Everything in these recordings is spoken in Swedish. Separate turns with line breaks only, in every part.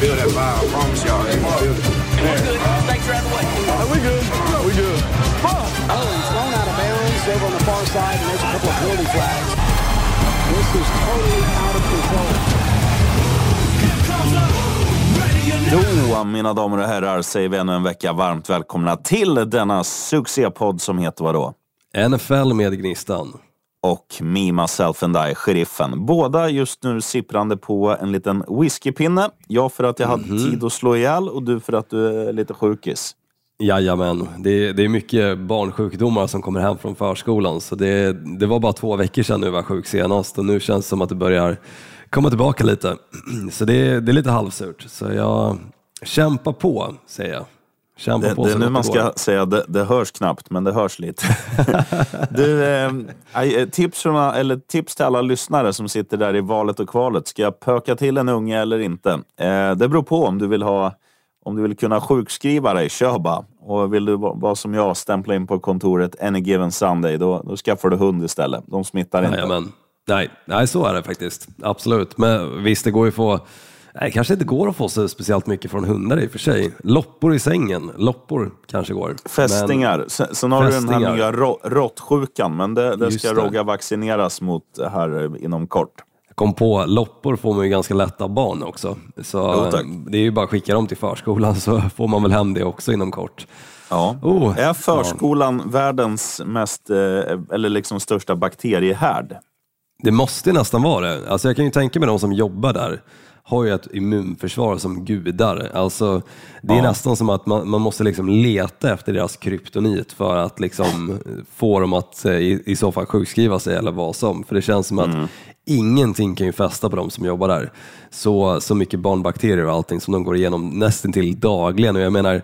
feel that vibe. I promise y'all. They gonna feel it.
Thanks for having the way.
we good. We good.
Oh, he's thrown out of bounds over on the far side, and there's a couple of penalty flags. This is totally out of control.
Då, mina damer och herrar, säger vi ännu en vecka varmt välkomna till denna succépodd som heter vadå?
NFL med Gnistan.
Och Me, Myself and I, Sheriffen. Båda just nu sipprande på en liten whiskypinne. Jag för att jag hade tid att slå ihjäl och du för att du är lite sjukis.
Jajamän, det det är mycket barnsjukdomar som kommer hem från förskolan så det, det var bara två veckor sedan nu var sjuk senast och nu känns det som att det börjar komma tillbaka lite. Så det, det är lite halvsurt. Så jag kämpar på, säger jag. Kämpa
Det,
på
det är nu man ska säga, det, det hörs knappt, men det hörs lite. du, eh, eh, tips, från, eller tips till alla lyssnare som sitter där i valet och kvalet. Ska jag pöka till en unge eller inte? Eh, det beror på om du vill ha om du vill kunna sjukskriva dig, kör bara. Och vill du va- vara som jag, stämpla in på kontoret any given Sunday, då, då skaffar du hund istället. De smittar inte.
Jajamän. Nej, nej, så är det faktiskt. Absolut. Men visst, det går ju att få... Nej, kanske inte går att få så speciellt mycket från hundar i och för sig. Loppor i sängen. Loppor kanske går.
Fästingar. Sen, sen har du den
Fästingar.
här nya råttsjukan, men det, det ska
det.
Rogga vaccineras mot här eh, inom kort.
Jag kom på, loppor får man ju ganska lätt av barn också. Så
Jo, tack.
det är ju bara att skicka dem till förskolan så får man väl hem det också inom kort.
Ja.
Oh,
är förskolan världens mest, eh, eller liksom största bakteriehärd?
Det måste nästan vara det. Alltså jag kan ju tänka mig de som jobbar där har ju ett immunförsvar som gudar. Alltså, det är
Ja.
nästan som att man, man måste liksom leta efter deras kryptonit för att liksom få dem att eh, i, i så fall sjukskriva sig eller vad som. För det känns som att ingenting kan ju fästa på de som jobbar där. Så, så mycket barnbakterier och allting som de går igenom nästan till dagligen. Och jag menar,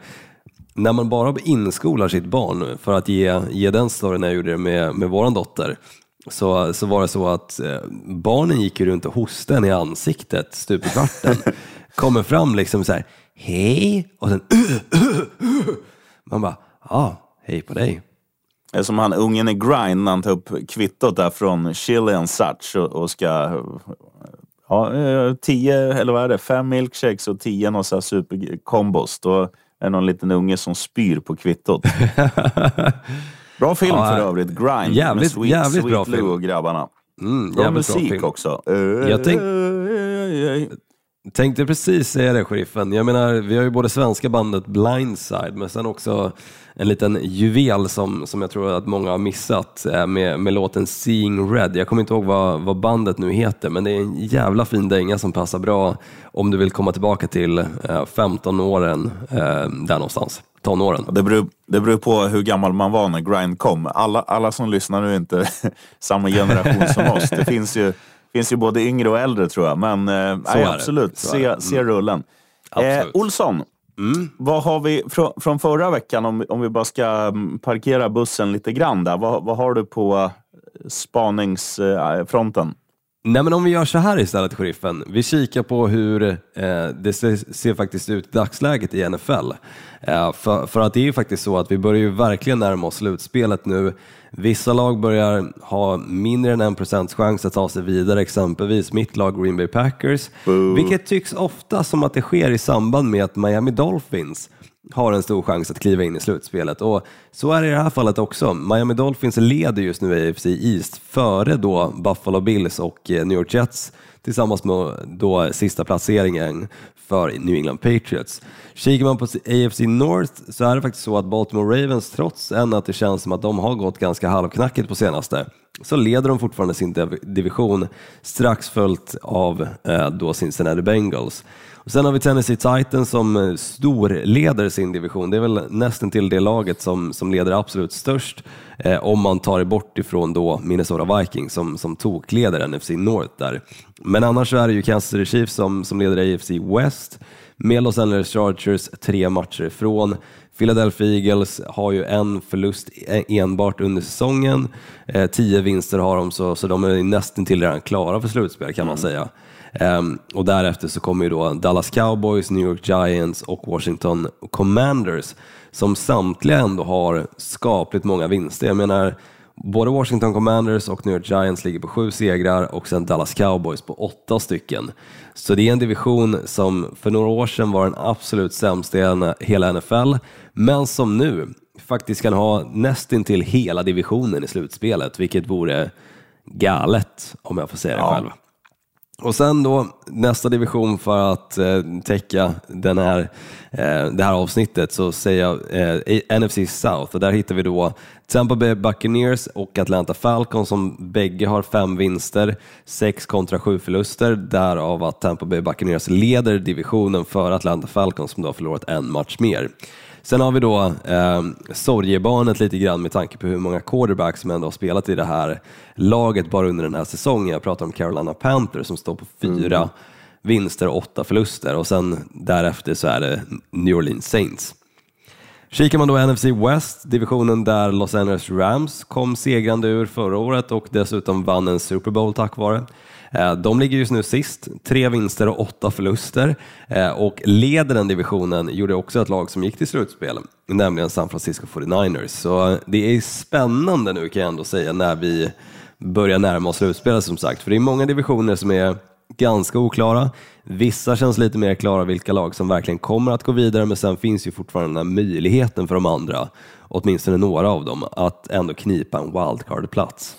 när man bara inskolar sitt barn för att ge, ge den storyn jag gjorde med, med vår dotter så, så var det så att eh, barnen gick ju runt och hostade en i ansiktet stup i kvarten. Kommer fram liksom så här, hej och sen man bara, ja, hej på dig.
Som han ungen i Grind när han tar upp kvittot där från Chili and Such och, och ska... Ja, eh, tio, eller vad är det? Fem milkshakes och tio någon sån här superkombos. Då är det någon liten unge som spyr på kvittot. Bra film
Ja,
för övrigt. Grind
jävligt-
med Sweet,
jävligt
Sweet
bra
Lou
film.
och grabbarna.
Mm,
Bra
bra
musik
film.
också.
Jag tänk- Tänkte precis säga det, sheriffen. Jag menar, vi har ju både svenska bandet Blindside, men sen också en liten juvel som, som jag tror att många har missat eh, med, med låten Seeing Red. Jag kommer inte ihåg vad, vad bandet nu heter, men det är en jävla fin dänga som passar bra om du vill komma tillbaka till eh, 15-åren, eh, där någonstans. Tonåren.
Det beror, det beror på hur gammal man var när Grind kom. Alla, alla som lyssnar nu är inte samma generation som oss. Det finns ju, finns ju både yngre och äldre tror jag. Men eh, nej, absolut.
Mm.
se, se rullen. Eh,
Absolut. Mm.
Olsson, vad har vi från, från förra veckan, om, om vi bara ska mm, parkera bussen lite grann där. Vad, vad har du på eh, spaningsfronten?
Nej men om vi gör så här istället, sheriffen. Vi kikar på hur eh, det ser, ser faktiskt ut i dagsläget i NFL. Eh, för, för att det är ju faktiskt så att vi börjar ju verkligen närma oss slutspelet nu. Vissa lag börjar ha mindre än en procents chans att ta sig vidare, exempelvis mitt lag Green Bay Packers. Vilket tycks ofta som att det sker i samband med att Miami Dolphins har en stor chans att kliva in i slutspelet. Och så är det i det här fallet också. Miami Dolphins leder just nu AFC East före då Buffalo Bills och eh, New York Jets tillsammans med då sista placeringen för New England Patriots. Kikar man på AFC North så är det faktiskt så att Baltimore Ravens, trots än att det känns som att de har gått ganska halvknackigt på senaste, så leder de fortfarande sin division strax följt av eh, då Cincinnati Bengals. Och sen har vi Tennessee Titans som eh, storleder sin division. Det är väl nästan till det laget som, som leder absolut störst eh, om man tar det bort ifrån då Minnesota Vikings som, som tokleder NFC North där. Men annars så är det ju Kansas City Chiefs som, som leder AFC West med Los Angeles Chargers tre matcher ifrån. Philadelphia Eagles har ju en förlust e- enbart under säsongen. Eh, tio vinster har de, så, så de är nästan till redan klara för slutspel kan man säga. Ehm, och därefter så kommer ju då Dallas Cowboys, New York Giants och Washington Commanders som samtliga ändå har skapligt många vinster. Jag menar, Både Washington Commanders och New York Giants ligger på sju segrar och sen Dallas Cowboys på åtta stycken. Så det är en division som för några år sedan var den absolut sämsta i hela NFL, men som nu faktiskt kan ha nästintill hela divisionen i slutspelet, vilket vore galet om jag får säga det själv. Och sen då nästa division för att eh, täcka den här, eh, det här avsnittet så säger jag eh, NFC South och där hittar vi då Tampa Bay Buccaneers och Atlanta Falcons som bägge har fem vinster, sex kontra sju förluster, därav att Tampa Bay Buccaneers leder divisionen för Atlanta Falcons som då har förlorat en match mer. Sen har vi då eh, sorgebarnet lite grann med tanke på hur många quarterbacks som ändå har spelat i det här laget bara under den här säsongen. Jag pratar om Carolina Panthers som står på fyra mm. vinster och åtta förluster och sen därefter så är det New Orleans Saints. Kikar man då NFC West, divisionen där Los Angeles Rams kom segrande ur förra året och dessutom vann en Super Bowl tack vare. Eh, de ligger just nu sist, tre vinster och åtta förluster eh, och leder den divisionen gjorde också ett lag som gick till slutspel, nämligen San Francisco 49ers. Så eh, det är spännande nu kan jag ändå säga när vi börjar närma oss slutspelet som sagt, för det är många divisioner som är ganska oklara. Vissa känns lite mer klara vilka lag som verkligen kommer att gå vidare, men sen finns ju fortfarande den här möjligheten för de andra, åtminstone några av dem, att ändå knipa en wildcard-plats.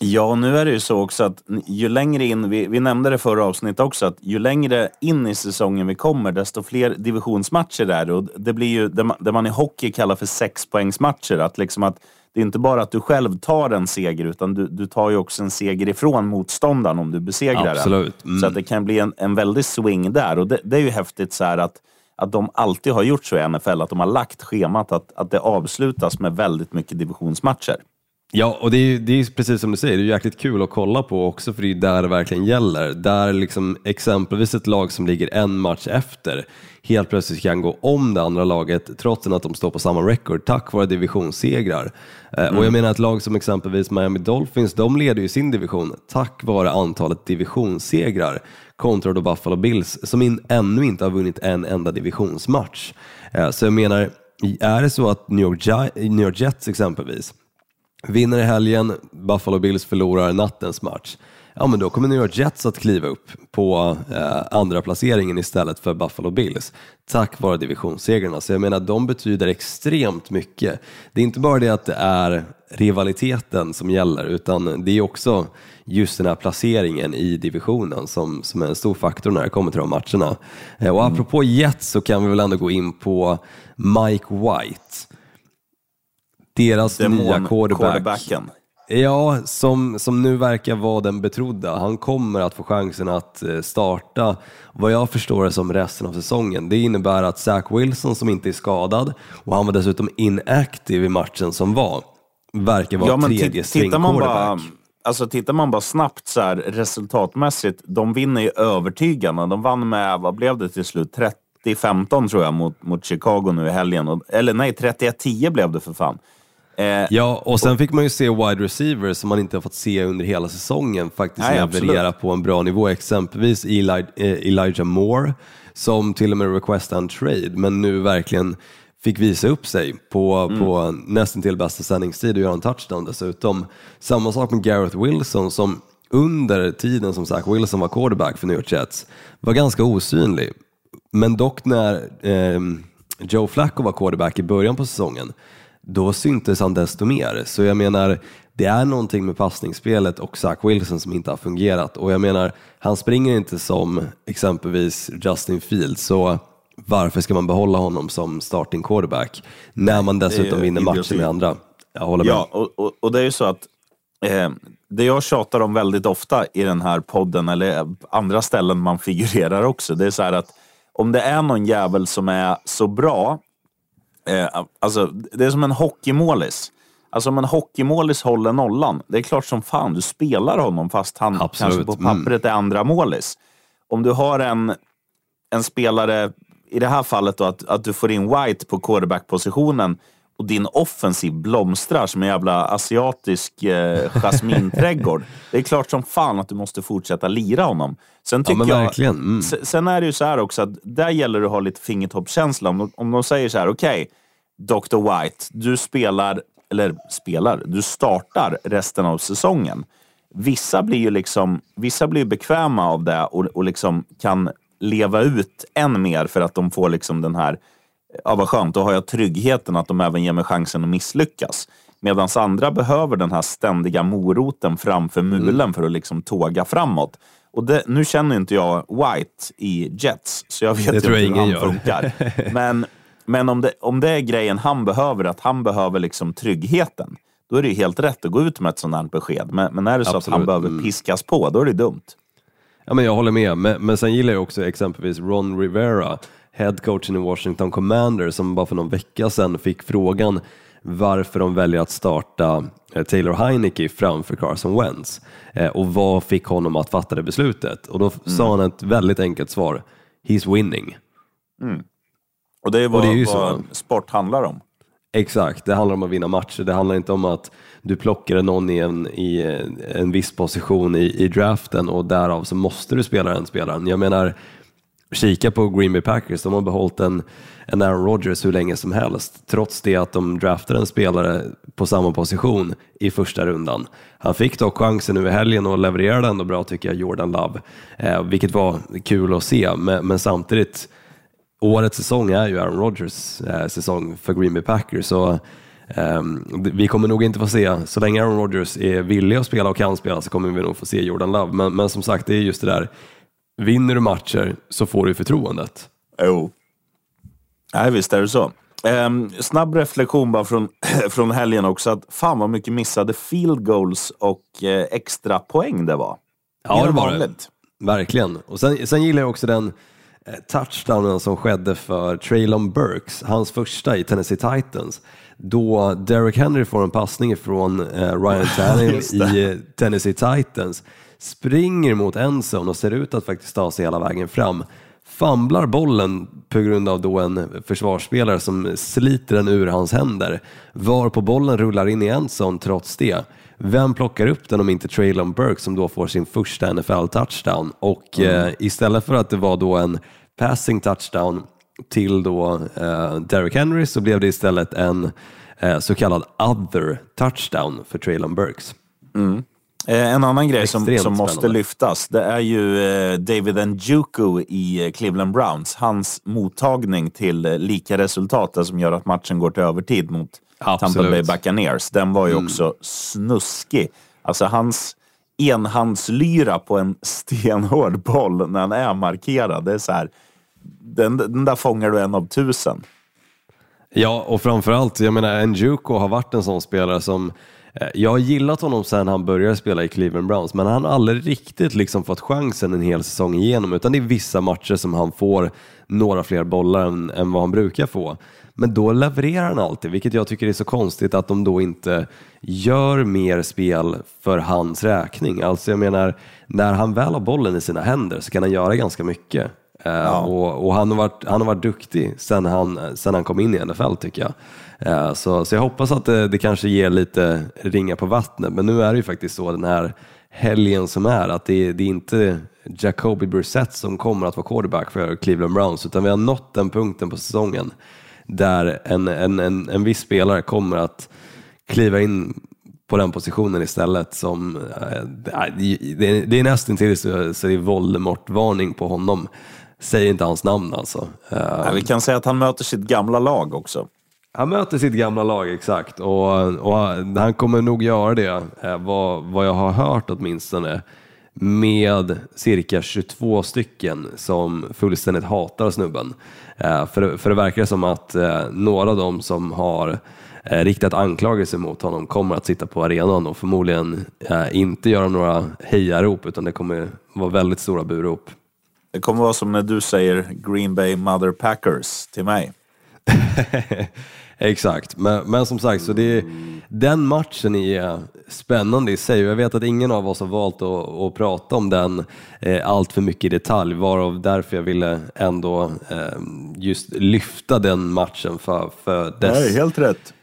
Ja, nu är det ju så också att ju längre in, vi, vi nämnde det förra avsnittet också, att ju längre in i säsongen vi kommer, desto fler divisionsmatcher är det. Och det blir ju det man, det man i hockey kallar för sexpoängsmatcher. Att liksom att det är inte bara att du själv tar en seger, utan du, du tar ju också en seger ifrån motståndaren om du besegrar
Absolut.
den. Mm. Så att det kan bli en, en väldig swing där. Och det, det är ju häftigt så att, att de alltid har gjort så i NFL, att de har lagt schemat att, att det avslutas med väldigt mycket divisionsmatcher.
Ja, och det är, det är precis som du säger, det är jäkligt kul att kolla på också för det är där det verkligen gäller. Där liksom exempelvis ett lag som ligger en match efter helt plötsligt kan gå om det andra laget trots att de står på samma record tack vare divisionssegrar. Mm. Och jag menar ett lag som exempelvis Miami Dolphins, de leder ju sin division tack vare antalet divisionssegrar kontra då Buffalo Bills som in, ännu inte har vunnit en enda divisionsmatch. Eh, så jag menar, är det så att New York, New York Jets exempelvis Vinner i helgen, Buffalo Bills förlorar nattens match. Ja, men då kommer New York Jets att kliva upp på eh, andra placeringen istället för Buffalo Bills tack vare divisionssegrarna. Så jag menar, de betyder extremt mycket. Det är inte bara det att det är rivaliteten som gäller, utan det är också just den här placeringen i divisionen som, som är en stor faktor när det kommer till de matcherna. Eh, och apropå Jets så kan vi väl ändå gå in på Mike White deras Demon nya quarterback. Ja, som, som nu verkar vara den betrodda. Han kommer att få chansen att eh, starta, vad jag förstår det som resten av säsongen. Det innebär att Zach Wilson som inte är skadad och han var dessutom inactive i matchen som var, verkar vara ja, tredje string quarterback.
Alltså tittar man bara snabbt så här, resultatmässigt, de vinner ju övertygande. De vann med, vad blev det till slut, 30-15 tror jag mot, mot Chicago nu i helgen. Eller nej, 31-10 blev det för fan.
Eh, ja, och sen fick man ju se wide receivers som man inte har fått se under hela säsongen faktiskt leverera på en bra nivå. Exempelvis Eli, eh, Elijah Moore som till och med requestade en trade, men nu verkligen fick visa upp sig på, mm. på nästan till bästa sändningstid och göra en touchdown dessutom. Samma sak med Gareth Wilson som under tiden som Zach Wilson var quarterback för New York Jets var ganska osynlig. Men dock när eh, Joe Flacco var quarterback i början på säsongen då syntes han desto mer. Så jag menar, det är någonting med passningsspelet och Zach Wilson som inte har fungerat. Och jag menar, han springer inte som exempelvis Justin Fields, så varför ska man behålla honom som starting quarterback när man dessutom vinner matcher med andra? Jag håller med.
Ja, och, och, och det är ju så att eh, det jag tjatar om väldigt ofta i den här podden, eller andra ställen man figurerar också, det är så här att om det är någon jävel som är så bra Eh, alltså, det är som en hockeymålis. Alltså om en hockeymålis håller nollan, det är klart som fan du spelar honom fast han Absolut. kanske på mm. pappret är andra målis. Om du har en, en spelare, i det här fallet då, att, att du får in White på quarterback-positionen och din offensiv blomstrar som en jävla asiatisk eh, jasminträdgård. det är klart som fan att du måste fortsätta lira honom. Sen tycker ja, jag, mm. Sen är det ju så här också att där gäller det att ha lite fingertoppskänsla. Om, om de säger så här, okej, okay, Dr. White, du spelar eller spelar, du startar resten av säsongen. Vissa blir ju liksom, vissa blir bekväma av det och, och liksom kan leva ut än mer för att de får liksom den här, ja vad skönt, då har jag tryggheten att de även ger mig chansen att misslyckas. Medan andra behöver den här ständiga moroten framför mulen för att liksom tåga framåt. Och det, nu känner inte jag White i Jets, så jag vet inte hur han
gör.
funkar. Men, men om, det, om det är grejen han behöver, att han behöver liksom tryggheten, då är det ju helt rätt att gå ut med ett sådant här besked. Men, men är det så att han
Absolut.
behöver
Mm.
piskas på, då är det dumt.
Ja, men jag håller med, men, men sen gillar jag också exempelvis Ron Rivera, headcoachen i Washington Commanders, som bara för någon vecka sedan fick frågan varför de väljer att starta eh, Taylor Heineke framför Carson Wentz eh, och vad fick honom att fatta det beslutet. Och då sa han ett väldigt enkelt svar, He's winning.
Och det är vad,
det är ju
vad
så.
sport handlar om.
Exakt, det handlar om att vinna matcher. Det handlar inte om att du plockar någon i en, i eh, en viss position i, i draften och därav så måste du spela den spelaren. Jag menar, kika på Green Bay Packers, de har behållit en, en Aaron Rodgers hur länge som helst, trots det att de draftade en spelare på samma position i första rundan. Han fick dock chansen nu i helgen och levererade ändå bra tycker jag, Jordan Love, eh, vilket var kul att se, men, men samtidigt årets säsong är ju Aaron Rodgers eh, säsong för Green Bay Packers. Så, Um, vi kommer nog inte få se, så länge Aaron Rodgers är villig att spela och kan spela så kommer vi nog få se Jordan Love. Men, men som sagt, det är just det där, vinner du matcher så får du förtroendet.
Jo. Nej, visst är det så. Ehm, snabb reflektion bara från, från helgen också. Att fan vad mycket missade field goals och eh, extra poäng det var.
Ja, det var det. Verkligen. Och sen, sen gillar jag också den eh, touchdownen som skedde för Traylon Burks, hans första i Tennessee Titans, då Derrick Henry får en passning från eh, Ryan Tannehill i eh, Tennessee Titans, springer mot endzone och ser ut att faktiskt ta sig hela vägen fram. Famlar bollen på grund av då en försvarsspelare som sliter den ur hans händer, var på bollen rullar in i endzone trots det. Vem plockar upp den om inte Traylon Burke som då får sin första NFL-touchdown? Och eh, istället för att det var då en passing touchdown till då eh, Derrick Henry så blev det istället en eh, så kallad other touchdown för Traylon Burks.
Eh, en annan grej som, som måste
spännande.
lyftas, det är ju eh, David Njoku i eh, Cleveland Browns. Hans mottagning till eh, lika resultat, som gör att matchen går till övertid mot Tampa
Absolut.
Bay Buccaneers. Den var ju också snuskig. Alltså hans enhandslyra på en stenhård boll när han är markerad. Det är så här, den, den där fångar du en av tusen.
Ja, och framförallt, jag menar, Njuko har varit en sån spelare som eh, jag har gillat honom sedan han började spela i Cleveland Browns, men han har aldrig riktigt liksom fått chansen en hel säsong igenom, utan det är vissa matcher som han får några fler bollar än, än vad han brukar få. Men då levererar han alltid, vilket jag tycker är så konstigt att de då inte gör mer spel för hans räkning. Alltså jag menar, när han väl har bollen i sina händer så kan han göra ganska mycket. Eh, och, och han, har varit, han har varit duktig sen han, sen han kom in i NFL tycker jag. Eh, så, så jag hoppas att det, det kanske ger lite ringa på vattnet, men nu är det ju faktiskt så den här helgen som är, att det, det är inte Jacoby Brissett som kommer att vara quarterback för Cleveland Browns, utan vi har nått den punkten på säsongen där en, en, en, en viss spelare kommer att kliva in på den positionen istället som, eh, det, det, är nästan till så, så det är Voldemort-varning på honom. Säg inte hans namn alltså.
Ja, vi kan säga att han möter sitt gamla lag också
han möter sitt gamla lag exakt och, och han kommer nog göra det, eh, vad, vad jag har hört åtminstone, med cirka 22 stycken som fullständigt hatar snubben. Eh, för, för det verkar som att eh, några av dem som har riktat anklagelser mot honom kommer att sitta på arenan och förmodligen inte göra några hejarop utan det kommer vara väldigt stora burop.
Det kommer vara som när du säger Green Bay Mother Packers till mig.
Exakt, men, men som sagt, så det, den matchen är spännande i sig och jag vet att ingen av oss har valt att, att prata om den eh, allt för mycket i detalj, varav därför jag ville ändå eh, just lyfta den matchen för, för dess,
helt rätt.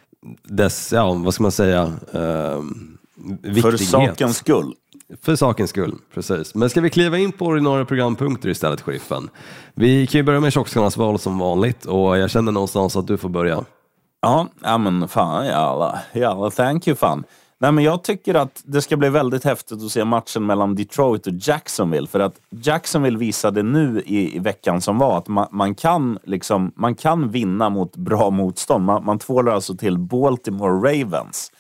dess, ja vad ska man säga, eh,
För
viktighet.
sakens skull.
För sakens skull, precis. Men ska vi kliva in på ordinarie programpunkter istället, sheriffen? Vi kan ju börja med tjockskallarnas val som vanligt och jag känner någonstans att du får börja.
Ja, ja men fan jävlar. Jävlar, thank you fan. Nej, men jag tycker att det ska bli väldigt häftigt att se matchen mellan Detroit och Jacksonville. För att Jacksonville visade nu i, i veckan som var att man, man, kan, liksom, man kan vinna mot bra motstånd. Man, man tvålar alltså till Baltimore Ravens.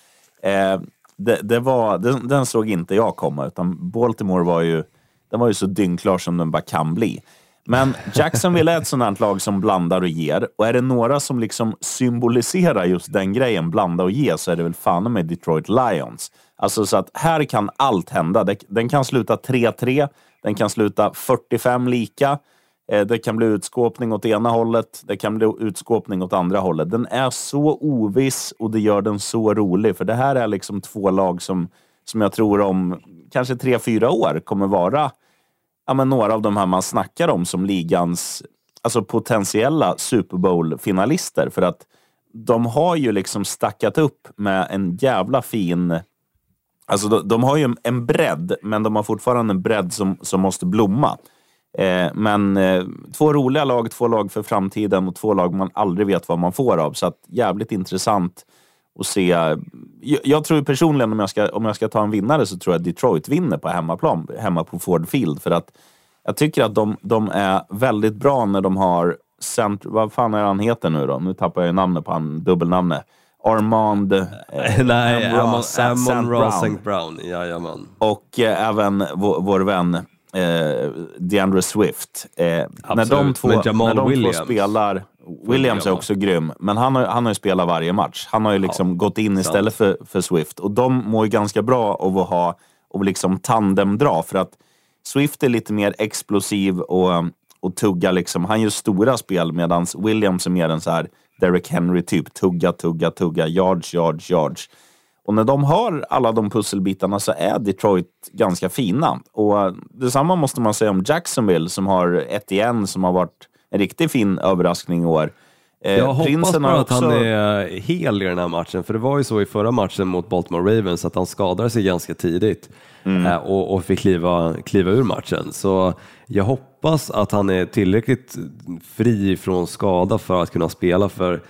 Eh, det, det var, den, den såg inte jag komma, utan Baltimore var ju, den var ju så dyngklar som den bara kan bli. Men Jacksonville är ett sånt lag som blandar och ger. Och är det några som liksom symboliserar just den grejen, blanda och ge, så är det väl fan med Detroit Lions. Alltså så att här kan allt hända. Den kan sluta 3-3, den kan sluta 45 lika. Eh, det kan bli utskåpning åt ena hållet, det kan bli utskåpning åt andra hållet. Den är så oviss och det gör den så rolig. För det här är liksom två lag som, som jag tror om kanske tre, fyra år kommer vara ja, men några av de här man snackar om som ligans alltså potentiella Super Bowl-finalister. För att de har ju liksom stackat upp med en jävla fin... Alltså de, de har ju en bredd, men de har fortfarande en bredd som, som måste blomma. Eh, men eh, två roliga lag, två lag för framtiden och två lag man aldrig vet vad man får av. Så att, jävligt intressant att se. Jag, tror personligen, om jag, ska, om jag ska ta en vinnare, så tror jag Detroit vinner på hemmaplan, hemma på Ford Field. För att jag tycker att de, de är väldigt bra när de har cent, vad fan är han heter nu då? Nu tappar jag namnet på han, dubbelnamnet. Armand... Eh,
Nej, Amon Ross Brown. Brown. Jajamän.
Och eh, även vår, vår vän eh, DeAndre Swift. Eh, när de två, när de Williams. två spelar... Williams är också grym, men han har, han har ju spelat varje match. Han har ju liksom ja, gått in istället för, för Swift. Och de mår ju ganska bra av att ha och liksom tandemdra. För att Swift är lite mer explosiv och, och tugga. Liksom. Han gör stora spel medan Williams är mer en så här Derek Henry-typ. Tugga, tugga, tugga. Yards, yards, yards. Och när de har alla de pusselbitarna så är Detroit ganska fina. Och detsamma måste man säga om Jacksonville som har ett igen som har varit en riktigt fin överraskning i år.
Eh, Jag hoppas bara också... att han är hel i den här matchen, för det var ju så i förra matchen mot Baltimore Ravens att han skadade sig ganska tidigt mm. Eh, och, och fick kliva, kliva ur matchen. Så jag hoppas att han är tillräckligt fri från skada för att kunna spela, för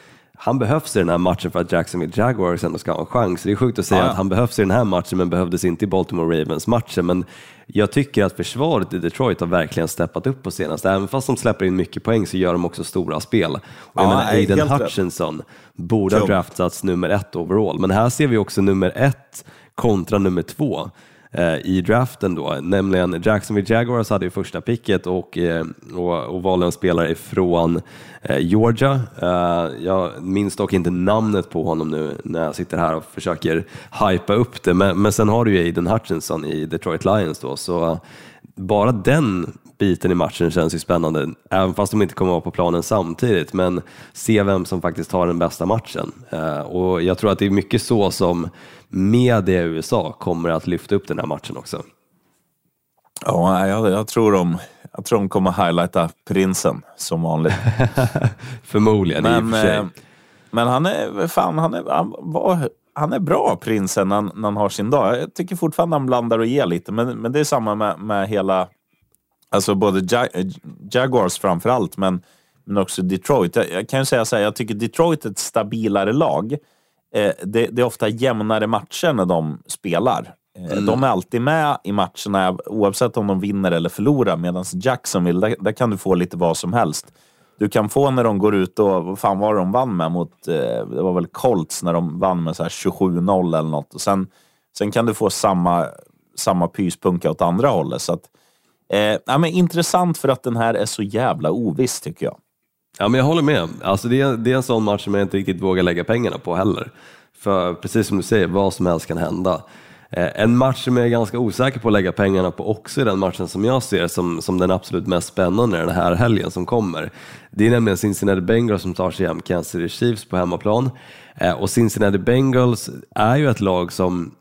han behövs i den här matchen för att Jacksonville Jaguars ändå ska ha en chans. Det är sjukt att säga ja, att han behövs i den här matchen men behövdes inte i Baltimore Ravens-matchen. Men jag tycker att försvaret i Detroit har verkligen steppat upp på senaste. Även fast de släpper in mycket poäng så gör de också stora spel. Och jag ja, menar, Aiden Hutchinson rätt. borde ha draftats nummer ett overall, men här ser vi också nummer ett kontra nummer två. Eh, i draften då, nämligen Jacksonville Jaguars hade ju första picket och, eh, och, och valde en spelare ifrån eh, Georgia. Eh, jag minns dock inte namnet på honom nu när jag sitter här och försöker hypa upp det, men, men sen har du ju Aiden Hutchinson i Detroit Lions då, så bara den biten i matchen känns ju spännande, även fast de inte kommer vara på planen samtidigt, men se vem som faktiskt tar den bästa matchen. Eh, och jag tror att det är mycket så som media i USA kommer att lyfta upp den här matchen också.
Ja, jag, jag, tror, de, jag tror de kommer highlighta prinsen som vanligt.
Förmodligen, men, i och för sig. Eh,
men han är, fan, han är, han, var, han är bra, prinsen, när, när han har sin dag. Jag tycker fortfarande han blandar och ger lite, men, men det är samma med, med hela, alltså både Jag, Jaguars framför allt, men, men också Detroit. Jag, jag kan ju säga så här, jag tycker Detroit är ett stabilare lag det, det, är ofta jämnare matcher när de spelar. Eh, mm. De är alltid med i matcherna oavsett om de vinner eller förlorar. Medan Jacksonville, där, där, kan du få lite vad som helst. Du kan få när de går ut och, vad fan var det de vann med mot, eh, det var väl Colts när de vann med 27-0 eller något. Och sen, sen kan du få samma, samma pyspunka åt andra hållet. Så att, eh, ja, men intressant för att den här är så jävla oviss tycker jag.
Ja, men jag håller med. Alltså det, är, det är en sån match som jag inte riktigt vågar lägga pengarna på heller. För precis som du säger, vad som helst kan hända. Eh, en match som jag är ganska osäker på att lägga pengarna på också är den matchen som jag ser som, som den absolut mest spännande den här helgen som kommer. Det är nämligen Cincinnati Bengals som tar sig hem Kansas City Chiefs på hemmaplan. Eh, och Cincinnati Bengals är ju ett lag som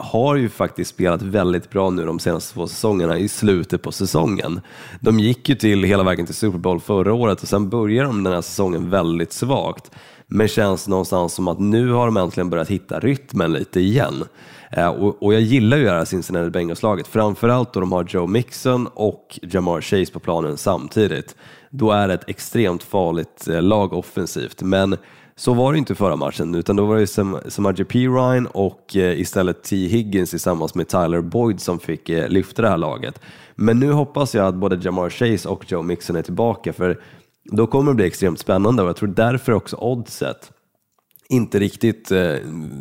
har ju faktiskt spelat väldigt bra nu de senaste två säsongerna i slutet på säsongen. De gick ju till hela vägen till Super Bowl förra året och sen börjar de den här säsongen väldigt svagt. Men känns någonstans som att nu har de äntligen börjat hitta rytmen lite igen. Eh, och, jag gillar ju det här Cincinnati Bengals-laget, framförallt då de har Joe Mixon och Jamar Chase på planen samtidigt. Då är det ett extremt farligt eh, lag offensivt, men så var det inte förra matchen, utan då var det Sam Samaje Ryan och eh, istället T. Higgins tillsammans med Tyler Boyd som fick eh, lyfta det här laget. Men nu hoppas jag att både Jamar Chase och Joe Mixon är tillbaka, för då kommer det bli extremt spännande och jag tror därför också oddset inte riktigt eh,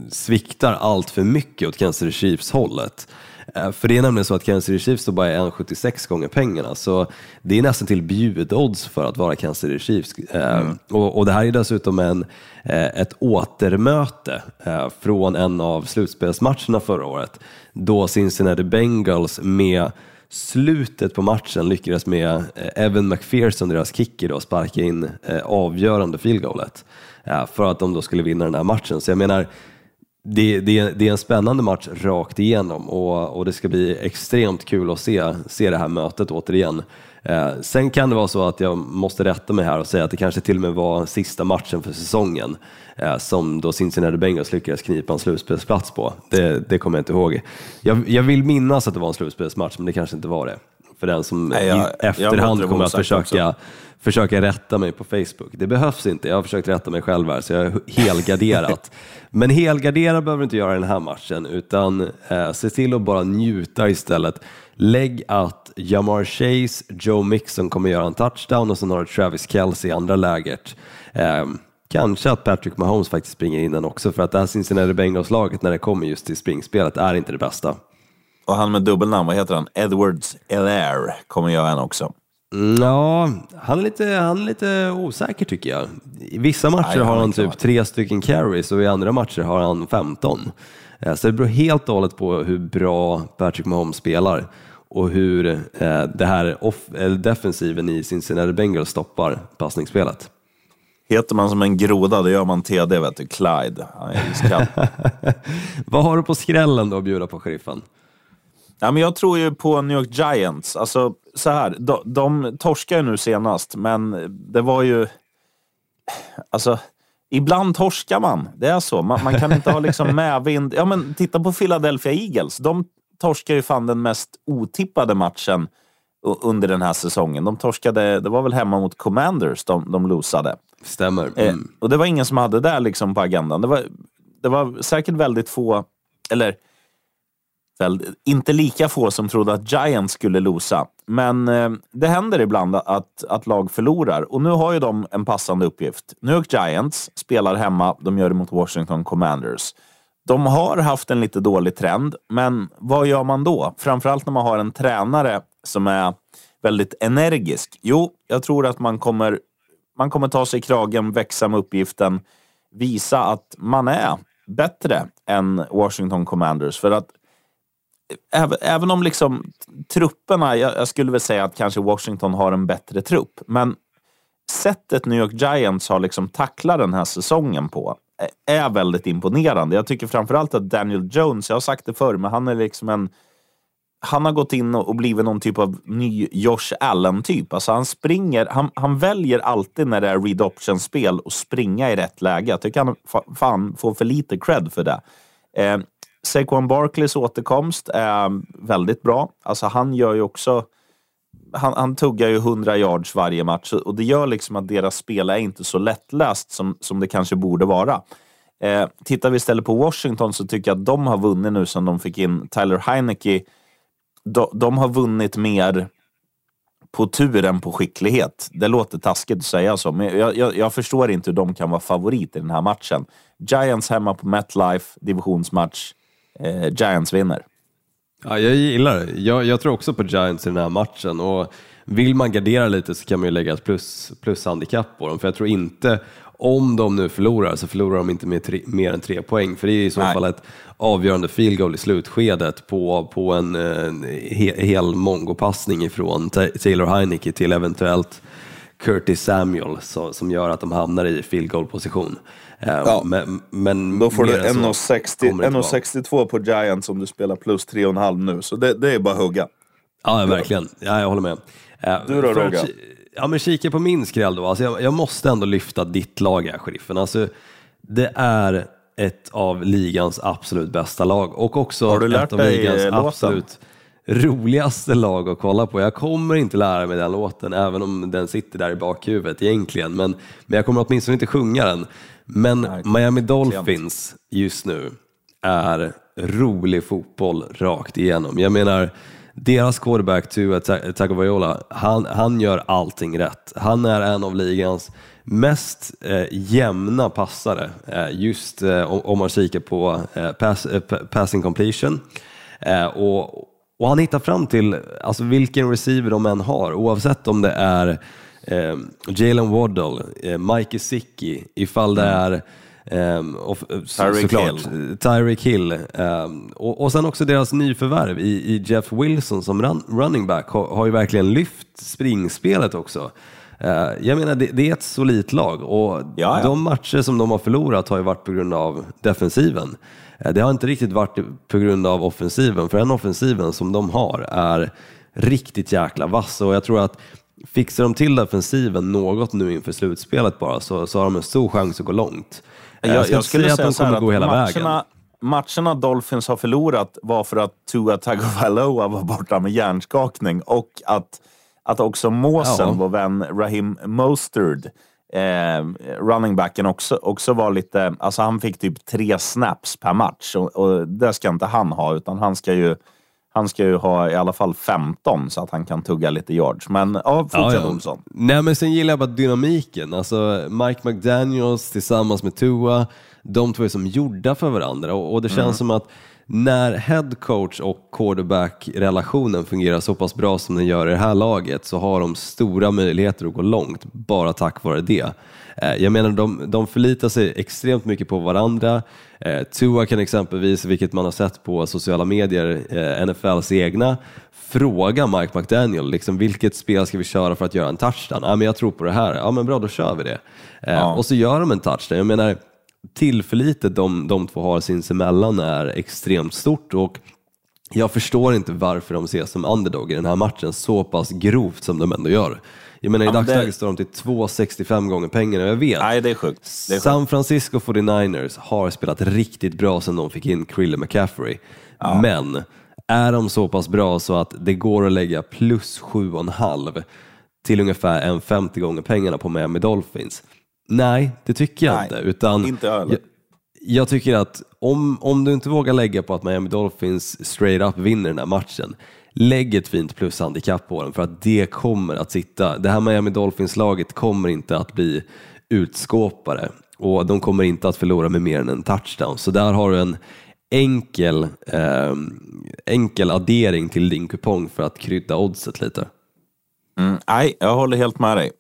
sviktar allt för mycket åt Kansas City Chiefs-hållet. Eh, för det är nämligen så att Kansas City Chiefs står bara 1,76 gånger pengarna, så det är nästan till bjudodds för att vara Kansas City Chiefs. Eh,
Mm.
och, och det här är dessutom en, eh, ett återmöte från en av slutspelsmatcherna förra året, då Cincinnati Bengals med slutet på matchen lyckades med Evan McPherson, deras kicker, då, sparka in avgörande field goalet för att de då skulle vinna den här matchen. Så jag menar, det, det, det är en spännande match rakt igenom och, och det ska bli extremt kul att se, se det här mötet återigen. Eh, sen kan det vara så att jag måste rätta mig här och säga att det kanske till och med var sista matchen för säsongen eh, som då Cincinnati Bengals lyckades knipa en slutspelsplats på. Det, det kommer jag inte ihåg. Jag, jag vill minnas att det var en slutspelsmatch, men det kanske inte var det. För den som
Nej, jag-
i efterhand kommer att försöka,
också.
försöka rätta mig på Facebook. Det behövs inte, jag har försökt rätta mig själv här, så jag är helgarderat. Men helgardera behöver du inte göra i den här matchen, utan eh, se till att bara njuta istället. Lägg att Jamar Chase, Joe Mixon kommer göra en touchdown och sen har du Travis Kelce i andra läget. Eh, kanske att Patrick Mahomes faktiskt springer in den också, för att det här Cincinnati Bengals-laget när det kommer just till springspelet är inte det bästa.
Och han med dubbelnamn, vad heter han? Edwards Elair kommer göra en också.
Ja, han är, lite, han är lite osäker tycker jag. I vissa matcher
Nej,
har
han
typ tre stycken carries och i andra matcher har han 15. Eh, Så det beror helt och hållet på hur bra Patrick Mahomes spelar och hur eh, det här off- eller defensiven i Cincinnati Bengals stoppar passningsspelet.
Heter man som en groda, då gör man TD, vet du. Clyde. Han är iskall.
Vad har du på skrällen då att bjuda på, sheriffen?
Ja, men jag tror ju på New York Giants. Alltså, så här, de, de torskar ju nu senast, men det var ju... Alltså, ibland torskar man. Det är så. Man, man kan inte ha liksom medvind. Ja, men titta på Philadelphia Eagles. De torskar ju fan den mest otippade matchen under den här säsongen. De torskade, det var väl hemma mot Commanders de, de losade.
Stämmer.
Eh,
Mm.
och det var ingen som hade det liksom på agendan. Det var, det var säkert väldigt få, eller inte lika få som trodde att Giants skulle losa. Men eh, det händer ibland att, att lag förlorar och nu har ju de en passande uppgift. New York Giants spelar hemma, de gör det mot Washington Commanders. De har haft en lite dålig trend, men vad gör man då? Framförallt när man har en tränare som är väldigt energisk. Jo, jag tror att man kommer, man kommer ta sig i kragen, växa med uppgiften, visa att man är bättre än Washington Commanders. För att även, om liksom trupperna, jag, jag skulle väl säga att kanske Washington har en bättre trupp, men sättet New York Giants har liksom tacklat den här säsongen på är- väldigt imponerande. Jag tycker framförallt att Daniel Jones, jag har sagt det förr, men han är liksom en han har gått in och blivit någon typ av ny Josh Allen-typ. Alltså han springer, han, han väljer alltid när det är read option-spel och springa i rätt läge. Jag tycker han fa- fan får för lite cred för det. Eh, Saquon Barkleys återkomst är väldigt bra. Alltså han gör ju också han, han tuggar ju 100 yards varje match och det gör liksom att deras spel är inte så lättläst som, som det kanske borde vara. Eh, tittar vi istället på Washington så tycker jag att de har vunnit nu sen de fick in Tyler Heineke. De, de har vunnit mer på tur än på skicklighet. Det låter taskigt att säga så, men jag, jag, jag förstår inte hur de kan vara favorit i den här matchen. Giants hemma på MetLife, divisionsmatch. Eh, Giants vinner.
Ja, jag gillar det. Jag, jag tror också på Giants i den här matchen och vill man gardera lite så kan man ju lägga ett plus, plushandikapp på dem för jag tror inte om de nu förlorar så förlorar de inte med tre, mer än tre poäng för det är i så
Nej.
fall ett avgörande field goal i slutskedet på, på en eh, he, hel mongopassning ifrån Ta- Taylor Heineke till eventuellt Curtis Samuel så, som gör att de hamnar i field goal position. Eh,
Ja.
Men, men
Då får du
mer än så
1,60
kommer det inte vara.
1,62 på Giants om du spelar plus 3,5 nu. Så det, det är bara att hugga.
Ja, verkligen. Ja, jag håller med. Eh,
Du då, Rogga?
Ja, men kika på min skräll då. Alltså, jag, jag måste ändå lyfta ditt lag här, sheriffen. Alltså, det är ett av ligans absolut bästa lag och också
Har du lärt
ett av
dig,
ligans
eh, låten?
Roligaste lag att kolla på. Jag kommer inte lära mig den låten, även om den sitter där i bakhuvudet egentligen, men, men jag kommer åtminstone inte sjunga den. Men Miami Dolphins just nu är rolig fotboll rakt igenom. Jag menar, deras quarterback Tua Ta- Tagovailoa, han, han gör allting rätt. Han är en av ligans mest eh, jämna passare, eh, just eh, om, man kikar på eh, pass, eh, pa- passing completion. Eh, och, och han hittar fram till alltså, vilken receiver de än har, oavsett om det är eh, Jalen Waddle, eh, Mike Gesicki, ifall det är Um, och, så,
Tyreek Hill.
Tyreek Hill. ehm, och, och sen också deras nyförvärv i, i Jeff Wilson som run, running back har, har ju verkligen lyft springspelet också. Eh, jag menar, det, det är ett solidt lag och
ja.
de matcher som de har förlorat har ju varit på grund av defensiven. Eh, det har inte riktigt varit på grund av offensiven, för den offensiven som de har är riktigt jäkla vass och jag tror att fixar de till defensiven något nu inför slutspelet bara så, så har de en stor chans att gå långt. Eh,
Jag, jag
inte
skulle
säga att de kommer
att
gå hela
matcherna,
vägen.
matcherna Dolphins har förlorat var för att Tua Tagovailoa var borta med hjärnskakning och att, att också måsen,
Ja.
vår vän Raheem Mostert, eh, running backen också, också var lite... Alltså han fick typ tre snaps per match och, och det ska inte han ha, utan han ska ju han ska ju ha i alla fall 15 så att han kan tugga lite yards. Men ja, fortsätt Olsson.
Nej men sen gillar jag bara dynamiken. Alltså Mike McDaniels tillsammans med Tua, de två är som gjorda för varandra och, och det känns som att när head coach och quarterback-relationen fungerar så pass bra som den gör i det här laget så har de stora möjligheter att gå långt bara tack vare det. Eh, Jag menar, de, de förlitar sig extremt mycket på varandra. Eh, Tua kan exempelvis, vilket man har sett på sociala medier, eh, NFLs egna, fråga Mike McDaniel, liksom, vilket spel ska vi köra för att göra en touchdown? Ja, men jag tror på det här. Ja, men bra, då kör vi det. Eh, Och så gör de en touchdown. Jag menar, tillförlitet de, de två har sinsemellan är extremt stort och jag förstår inte varför de ses som underdog i den här matchen så pass grovt som de ändå gör. Jag menar i
Ja, men det-
dagsläget står de till 2,65 gånger pengarna jag vet
Nej, det är sjukt. Det är.
San Francisco 49ers har spelat riktigt bra sedan de fick in Krille McCaffrey. Men är de så pass bra så att det går att lägga plus 7,5 till ungefär en 50 gånger pengarna på Miami Dolphins? Nej, det tycker jag
Nej,
inte. Utan
inte jag
jag, jag tycker att om, om du inte vågar lägga på att Miami Dolphins straight up vinner den här matchen, lägg ett fint plushandikapp på den för att det kommer att sitta. Det här Miami Dolphins-laget kommer inte att bli utskåpare och de kommer inte att förlora med mer än en touchdown. Så där har du en enkel, eh, enkel addering till din kupong för att krydda oddset lite.
Mm, nej, jag håller helt med dig.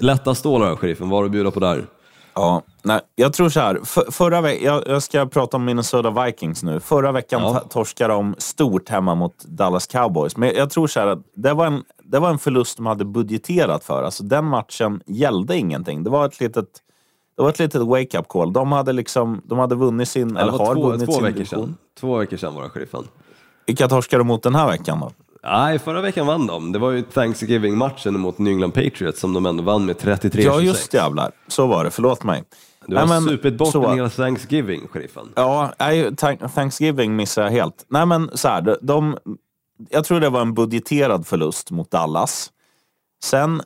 Lätta stålar, sheriffen. Vad har du att bjuda på där?
Ja, nej, jag tror så här. För, förra ve- jag, jag ska prata om Minnesota Vikings nu. Förra veckan
Ja.
ta- torskade de stort hemma mot Dallas Cowboys. Men jag tror så här att det var, en, det var en förlust de hade budgeterat för. Alltså, den matchen gällde ingenting. Det var ett litet, det var ett litet wake-up call. De hade, liksom, de hade vunnit sin, eller har
två,
vunnit
två
sin
veckor
division.
sedan. Två veckor sedan var det, sheriffen.
Vilka torskade de mot den här veckan då?
Nej, förra veckan vann de. Det var ju Thanksgiving-matchen mot New England Patriots som de ändå vann med 33-26.
Ja, just jävlar. Så var det. Förlåt mig.
Du har
Nej, men
supit bort
så-
en hel Thanksgiving, sheriffen.
Ja, nej, Thank- Thanksgiving missar jag helt. Nej, men så här, de, de, jag tror det var en budgeterad förlust mot Dallas. Sen,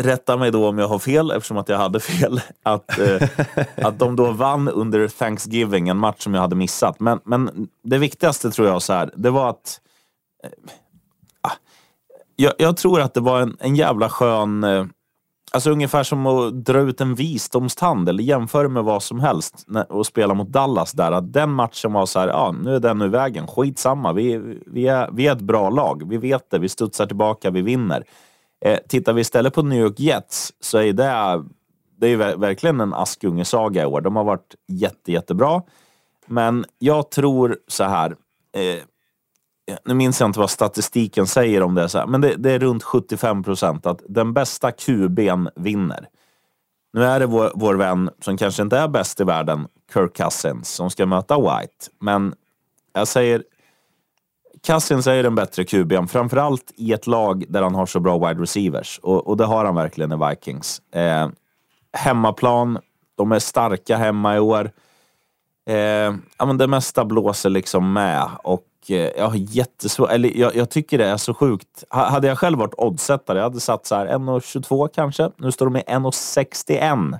rätta mig då om jag har fel, eftersom att jag hade fel, att, eh, att de då vann under Thanksgiving, en match som jag hade missat. Men, men det viktigaste tror jag så här, det var att eh, jag, jag tror att det var en, en jävla skön... Eh, Alltså ungefär som att dra ut en visdomstand eller jämföra med vad som helst när- och spela mot Dallas där. Att den matchen var så här, ja nu är den ur vägen, skitsamma. Vi, vi, är, vi är ett bra lag, vi vet det, vi studsar tillbaka, vi vinner. Eh, tittar vi istället på New York Jets så är det, det är verkligen en Askungesaga i år. De har varit jätte, jättebra. Men jag tror så här, eh, nu minns jag inte vad statistiken säger om det, så här, men det, det är runt 75 procent att den bästa QB'n vinner. Nu är det vår, vår vän som kanske inte är bäst i världen, Kirk Cousins, som ska möta White. Men jag säger, Cousins är den bättre QB'n, framförallt i ett lag där han har så bra wide receivers. Och, och det har han verkligen i Vikings. Eh, hemmaplan, de är starka hemma i år. Eh, ja, men det mesta blåser liksom med och eh, jag har jättesvårt, eller jag, jag tycker det är så sjukt. Ha- Hade jag själv varit oddsättare, jag hade satt så här 1,22 kanske. Nu står de i 1,61.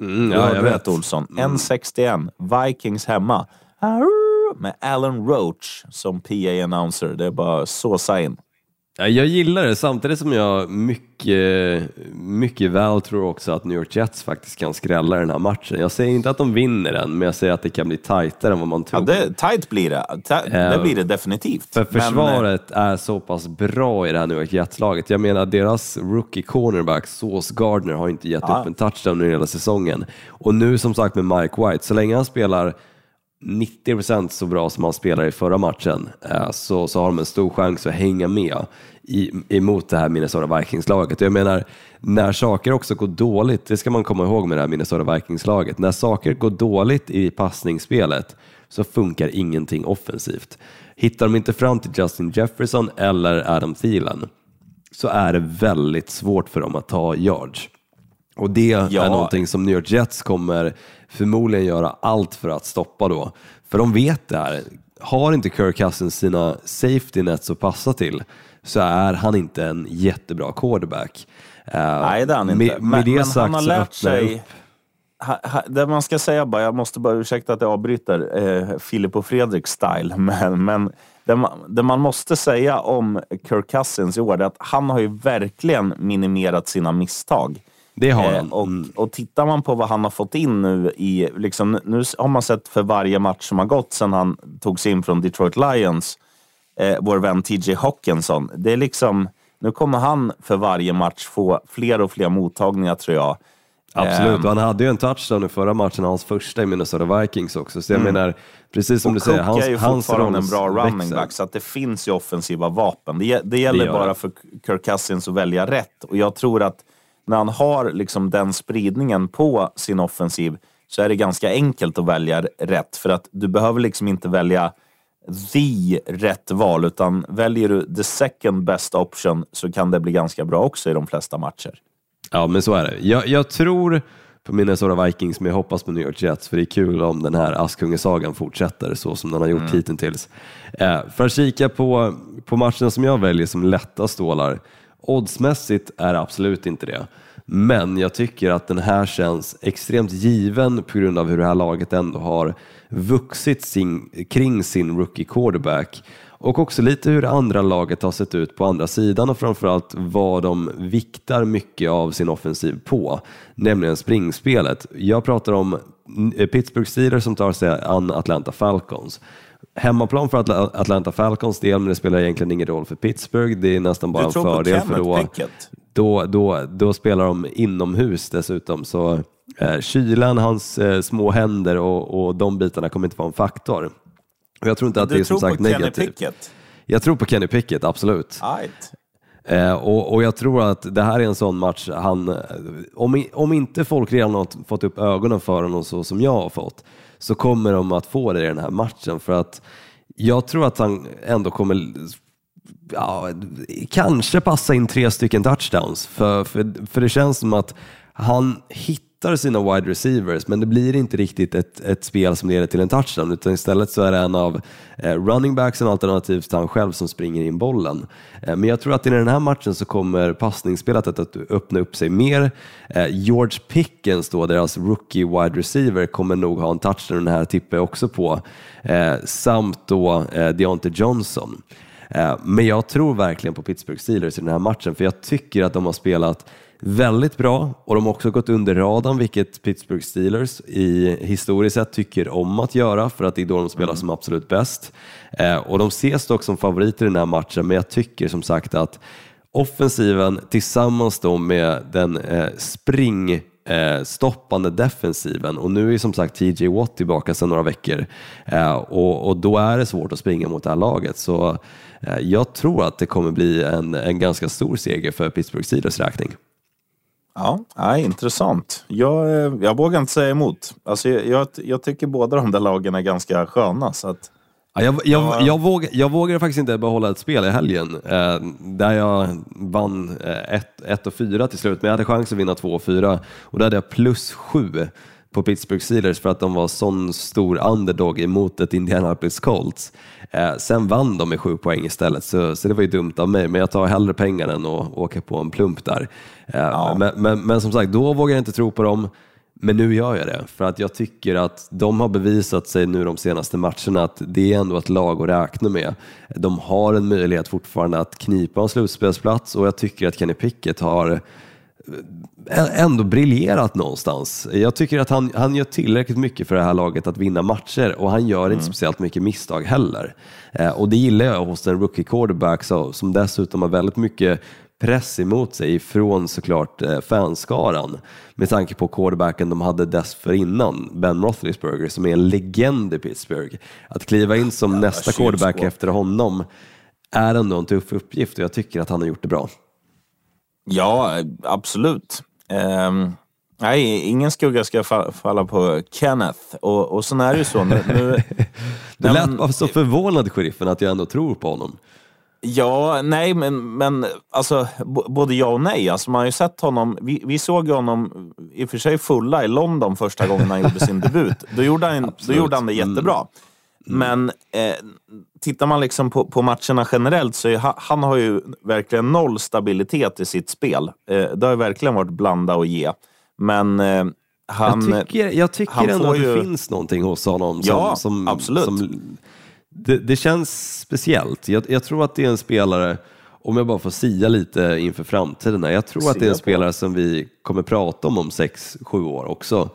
Mm, ja, jag
rätt
vet. Mm.
Olsson. 1.61. Vikings hemma. Med Alan Roach som PA-announcer. Det är bara såsa in.
Ja, Jag gillar det samtidigt som jag mycket, mycket väl tror också att New York Jets faktiskt kan skrälla den här matchen. Jag säger inte att de vinner den, men jag säger att det kan bli tajtare än vad man
Ja,
tror.
det, tight blir det. Det blir det definitivt.
För
Men, eh,
försvaret är så pass bra i det här New York Jets-laget. Jag menar, deras rookie cornerback, Sauce Gardner, har inte gett
Ja.
upp en touchdown under hela säsongen. Och nu som sagt med Mike White, så länge han spelar 90% så bra som han spelade i förra matchen eh, så, så har de en stor chans att hänga med i, emot det här Minnesota Vikings-laget. Jag menar, när saker också går dåligt, det ska man komma ihåg med det här Minnesota Vikings-laget, när saker går dåligt i passningsspelet så funkar ingenting offensivt. Hittar de inte fram till Justin Jefferson eller Adam Thielen så är det väldigt svårt för dem att ta yards. Och det
Ja.
är någonting som New York Jets kommer förmodligen göra allt för att stoppa då. För de vet det här. Har inte Kirk Cousins sina safety nets att passa till så är han inte en jättebra quarterback. Eh,
Nej, det är han inte.
Med,
men,
med det
men
sagt
han har lärt sig...
upp.
Ha, ha, det man ska säga bara, jag måste bara ursäkta att jag avbryter eh, Filip och Fredrik style, men, men det, man, det man måste säga om Kirk Cousins i år är att han har ju verkligen minimerat sina misstag.
Det har
Eh,
han.
och,
Mm.
och tittar man på vad han har fått in nu i, liksom, nu har man sett för varje match som har gått sedan han tog sig in från Detroit Lions, eh, vår vän TJ Hawkinson. Det är liksom, nu kommer han för varje match få fler och fler mottagningar tror jag.
Absolut,
Ehm,
och han hade ju en touchdown i förra matchen, hans första i Minnesota Vikings också. Så jag menar, precis som
och
du säger,
Cook
hans,
är ju fortfarande
roll
en bra running
växer.
back, så att det finns ju offensiva vapen. Det, det gäller
gör
bara
det.
för Kirk Cousins att välja rätt. Och jag tror att när han har liksom den spridningen på sin offensiv så är det ganska enkelt att välja rätt. För att du behöver liksom inte välja the rätt val, utan väljer du the second best option så kan det bli ganska bra också i de flesta matcher.
Ja, men så är det. Jag, jag tror på Minnesota Vikings, men jag hoppas på New York Jets, för det är kul om den här Askungesagan fortsätter så som den har gjort hittills. Eh, för att kika på, på matchen som jag väljer som lätta stålar, oddsmässigt är det absolut inte det. Men jag tycker att den här känns extremt given på grund av hur det här laget ändå har vuxit sin, kring sin rookie quarterback och också lite hur det andra laget har sett ut på andra sidan och framförallt vad de viktar mycket av sin offensiv på, nämligen springspelet. Jag pratar om Pittsburgh Steelers som tar sig an Atlanta Falcons. Hemmaplan för Atla- Atlanta Falcons del, men det spelar egentligen ingen roll för Pittsburgh. Det är nästan bara
Du
en
tror
fördel för då, då, då, då spelar de inomhus dessutom. Så eh, kylan, hans eh, små händer och, och de bitarna kommer inte vara en faktor. Och jag tror inte att det
Du
är som
tror
sagt
på Kenny
negativt.
Pickett?
Jag tror på Kenny Pickett, absolut.
Right.
Eh, och, och jag tror att det här är en sån match, han, eh, om, om inte folk redan har fått upp ögonen för honom så som jag har fått, så kommer de att få det i den här matchen. För att jag tror att han ändå kommer ja, kanske passa in tre stycken touchdowns. För, för, för det känns som att han hittar sina wide receivers, men det blir inte riktigt ett, ett spel som leder till en touchdown, utan istället så är det en av eh, running backsen alternativt han själv som springer in bollen. Eh, men jag tror att i den här matchen så kommer passningsspelet att, att öppna upp sig mer. Eh, George Pickens, då, deras rookie wide receiver, kommer nog ha en touchdown, den här tippar jag också på, eh, samt då eh, Deontay Johnson. Eh, Men jag tror verkligen på Pittsburgh Steelers i den här matchen, för jag tycker att de har spelat väldigt bra och de har också gått under radarn, vilket Pittsburgh Steelers i historiskt sett tycker om att göra, för att det är då de spelar som absolut bäst. Eh, Och de ses dock som favoriter i den här matchen, men jag tycker som sagt att offensiven tillsammans då med den eh, spring eh, stoppande defensiven och nu är som sagt TJ Watt tillbaka sedan några veckor eh, och, och då är det svårt att springa mot det här laget så eh, jag tror att det kommer bli en, en ganska stor seger för Pittsburgh Steelers räkning.
Ja, ja intressant. Jag, eh, jag vågar inte säga emot. Alltså, jag, jag, tycker båda de där lagen är ganska sköna. Så att,
Ja, jag, jag,
Ja.
jag, våg, jag vågade faktiskt inte behålla ett spel i helgen eh, där jag vann 1 och 4 till slut, men jag hade chans att vinna 2 och 4 och då hade jag plus 7 på Pittsburgh Steelers för att de var sån stor underdog emot ett Indianapolis Colts. Eh, sen vann de med 7 poäng istället, så, så det var ju dumt av mig, men jag tar hellre pengar än att åka på en plump där. Eh, men, men, men som sagt, då vågade jag inte tro på dem. Men nu gör jag det, för att jag tycker att de har bevisat sig nu de senaste matcherna att det är ändå ett lag att räkna med. De har en möjlighet fortfarande att knipa en slutspelsplats och jag tycker att Kenny Pickett har ändå briljerat någonstans. Jag tycker att han, han gör tillräckligt mycket för det här laget att vinna matcher och han gör inte speciellt mycket misstag heller. Eh, och det gillar jag hos en rookie quarterback så, som dessutom har väldigt mycket press emot sig från såklart eh, fanskaran med tanke på quarterbacken de hade dessförinnan, Ben Roethlisberger som är en legend i Pittsburgh. Att kliva in som nästa quarterback efter honom är ändå en tuff uppgift och jag tycker att han har gjort det bra.
Ja, absolut. Ehm, nej, ingen skugga ska fa- falla på Kenneth. Och, och sen är det ju så. Nu, nu,
Du lät bara så förvånad, sheriffen, att jag ändå tror på honom.
Ja, nej, men, men alltså, både ja och nej. Alltså, man har ju sett honom, vi, vi såg honom i och för sig fulla i London första gången han gjorde sin debut. Då gjorde han, då gjorde han det jättebra. Men eh, tittar man liksom på, på matcherna generellt så är, han, har ju verkligen noll stabilitet i sitt spel. Eh, det har verkligen varit blanda och ge. Men eh, han...
jag tycker, jag tycker ändå att det
ju-
finns någonting hos honom. Som,
Ja,
som,
absolut.
Som, det, det känns speciellt. Jag, jag tror att det är en spelare, om jag bara får sia lite inför framtiden, här, jag tror att det är en
Sia på.
spelare som vi kommer prata om om sex, sju år också.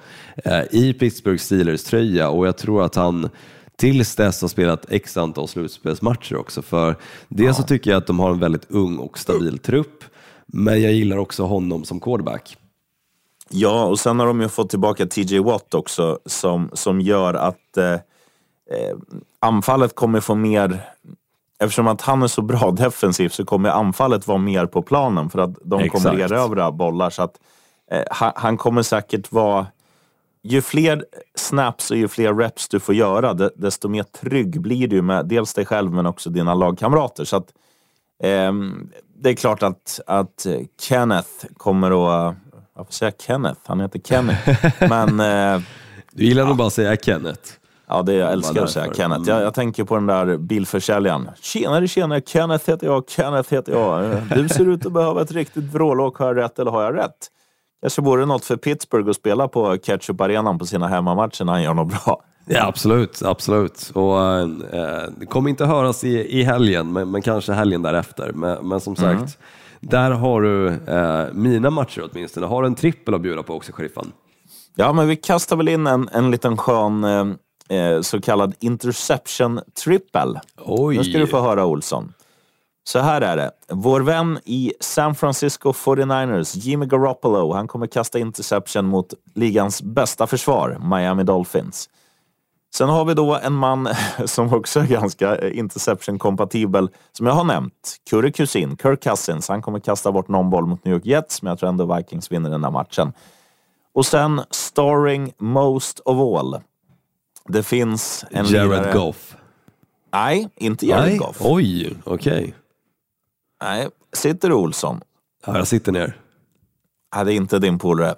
Eh, I Pittsburgh Steelers tröja och jag tror att han tills dess har spelat x antal slutspelsmatcher också. För dels så tycker jag att de har en väldigt ung och stabil trupp, men jag gillar också honom som quarterback.
Ja, och sen har de ju fått tillbaka TJ Watt också som, som gör att eh, eh, anfallet kommer få mer... Eftersom att han är så bra defensivt så kommer anfallet vara mer på planen för att de kommer
Exakt.
erövra bollar. Så att, eh, han kommer säkert vara... Ju fler snaps och ju fler reps du får göra, de- desto mer trygg blir du med dels dig själv men också dina lagkamrater. Så att, ehm, det är klart att, att Kenneth kommer att... Jag får säga Kenneth, han heter Kenneth. Men eh,
Du gillar nog bara att säga Kenneth.
ja, det jag älskar att säga. Kenneth. Jag, jag tänker på den där bilförsäljaren. Tjenare, tjenare, Kenneth heter jag, Kenneth heter jag. Eh, Du ser ut att behöva ett riktigt vrålåk. Har jag rätt eller har jag rätt? Kanske vore något för Pittsburgh att spela på Ketchup-arenan på sina hemmamatcher när han gör något bra.
Ja, absolut, absolut. Och, eh, det kommer inte höras i, i helgen, men, men kanske helgen därefter. Men, men som
Mm.
sagt, där har du eh, mina matcher åtminstone. Har du en trippel att bjuda på också, sheriffen?
Ja, men vi kastar väl in en, en liten skön eh, eh, så kallad interception triple.
Oj!
Nu ska du få höra Olsson. Så här är det. Vår vän i San Francisco 49ers, Jimmy Garoppolo, han kommer kasta interception mot ligans bästa försvar, Miami Dolphins. Sen har vi då en man som också är ganska eh, interception-kompatibel, som jag har nämnt. Curry Kusin, Kirk Cousins. Han kommer kasta bort någon boll mot New York Jets, men jag tror ändå Vikings vinner den här matchen. Och sen starring most of all. Det finns en
Jared
lirare-
Goff.
Nej, inte Jared
Nej.
Goff.
Oj, okej.
Nej, sitter du Olsson?
Ja, jag sitter ner.
Nej, det är inte din polare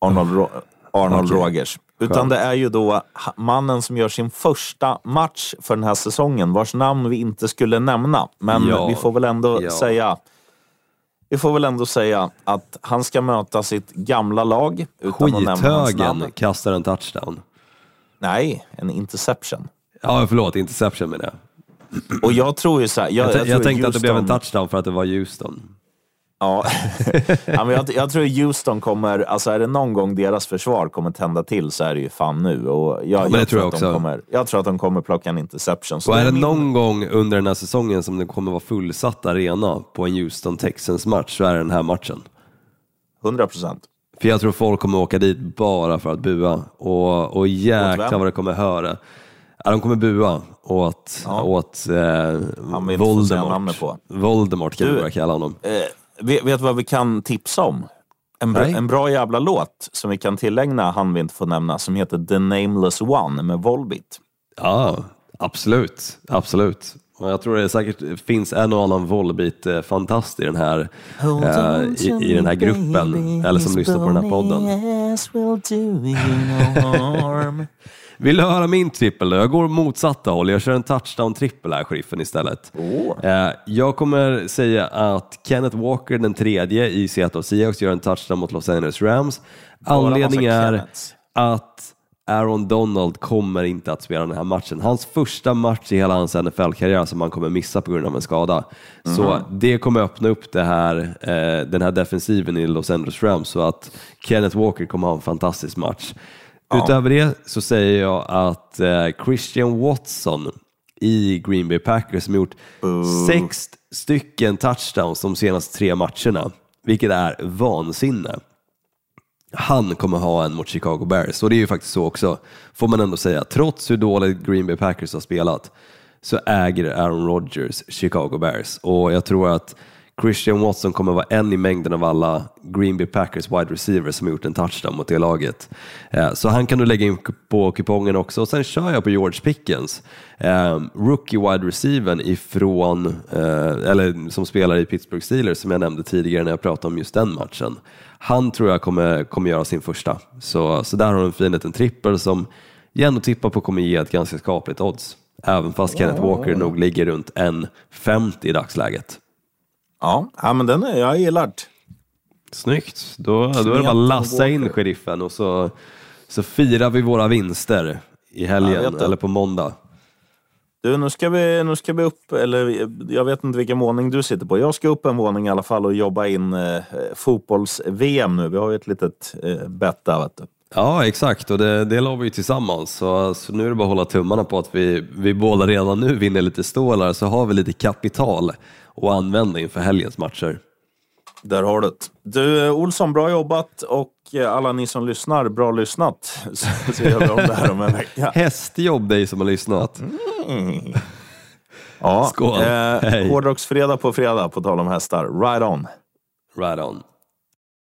Arnold, Ro- Arnold
Okej.
Rogers. Utan
Skönt.
det är ju då mannen som gör sin första match för den här säsongen, vars namn vi inte skulle nämna. Men
Ja.
vi får väl ändå
Ja.
säga vi får väl ändå säga att han ska möta sitt gamla lag utan.
Skithögen kastar en touchdown.
Nej, en interception.
Ja, förlåt, interception menar jag.
Och jag tror ju så här, jag,
Jag,
jag,
jag, tänkte att det blev en
Houston-
touchdown för att det var Houston.
Ja, ja men jag, jag tror Houston kommer, alltså är det någon gång deras försvar kommer tända till så är det ju fan nu. Och jag,
det
jag,
tror jag
att de. Kommer, jag tror att de kommer plocka en interception. Så
Och är det
min-
någon gång under den här säsongen som det kommer vara fullsatt arena på en Houston Texans match så är det den här matchen.
100 procent.
För jag tror folk kommer åka dit bara för att bua och, och jäklar vad det kommer höra. Ja, de kommer bua åt,
Ja.
åt eh, Voldemort.
på.
Voldemort kan vi
Du-
börja kalla honom.
Eh, vet, du vad vi kan tipsa om? En, bra- en bra jävla låt som vi kan tillägna han vi inte får nämna som heter The Nameless One med Volbeat.
Ja, absolut. absolut. Och jag tror det säkert finns en och annan Volbeat-fantast i den här, eh, i, i den här gruppen, eller som lyssnar på den här podden. Vill du höra min trippel då? Jag går motsatta håll. Jag kör en touchdown-trippel här, sheriffen, istället. Eh, Jag kommer säga att Kenneth Walker, den tredje i Seattle Seahawks, gör en touchdown mot Los Angeles Rams. Anledning
massa
är att Aaron Donald kommer inte att spela den här matchen. Hans första match i hela hans NFL-karriär som han kommer missa på grund av en skada. Så det kommer öppna upp här, eh, den här defensiven i Los Angeles Rams så att Kenneth Walker kommer ha en fantastisk match. Utöver det så säger jag att eh, Christian Watson i Green Bay Packers som gjort sex stycken touchdowns de senaste tre matcherna, vilket är vansinne han kommer ha en mot Chicago Bears. Och det är ju faktiskt så också, får man ändå säga. Trots hur dåligt Green Bay Packers har spelat så äger Aaron Rodgers Chicago Bears. Och jag tror att Christian Watson kommer vara en i mängden av alla Green Bay Packers wide receivers som har gjort en touchdown mot det laget. Eh, Så han kan du lägga in på kupongen också. Och sen kör jag på George Pickens, eh, rookie wide receivern ifrån, eh, eller som spelar i Pittsburgh Steelers som jag nämnde tidigare när jag pratade om just den matchen. Han tror jag kommer, kommer göra sin första. Så, så där har du en fin liten trippel som jag ändå tippar på kommer ge ett ganska skapligt odds. Även fast Kenneth Walker nog ligger runt 1,50 i dagsläget.
Ja, ja men den är jag gillar det.
Snyggt, då, då är det bara att lassa in sheriffen och så, så firar vi våra vinster i helgen eller på måndag.
Du, nu ska, vi, nu ska vi upp, eller jag vet inte vilken våning du sitter på. Jag ska upp en våning i alla fall och jobba in eh, fotbolls-VM nu. Vi har ju ett litet eh, bett där, vet du.
Ja, exakt och det, det la vi ju tillsammans. Så, så nu är det bara att hålla tummarna på att vi, vi båda redan nu vinner lite stålar så har vi lite kapital att använda inför helgens matcher.
Där har du det. Du, eh, Olsson, bra jobbat och eh, alla ni som lyssnar, bra lyssnat. Så, så gör vi om det här om en vecka.
Hästjobb dig som har lyssnat.
Ja,
Skål.
Eh,
Hej.
Hårdrocksfredag på fredag, på tal om hästar. Right on.
Right on.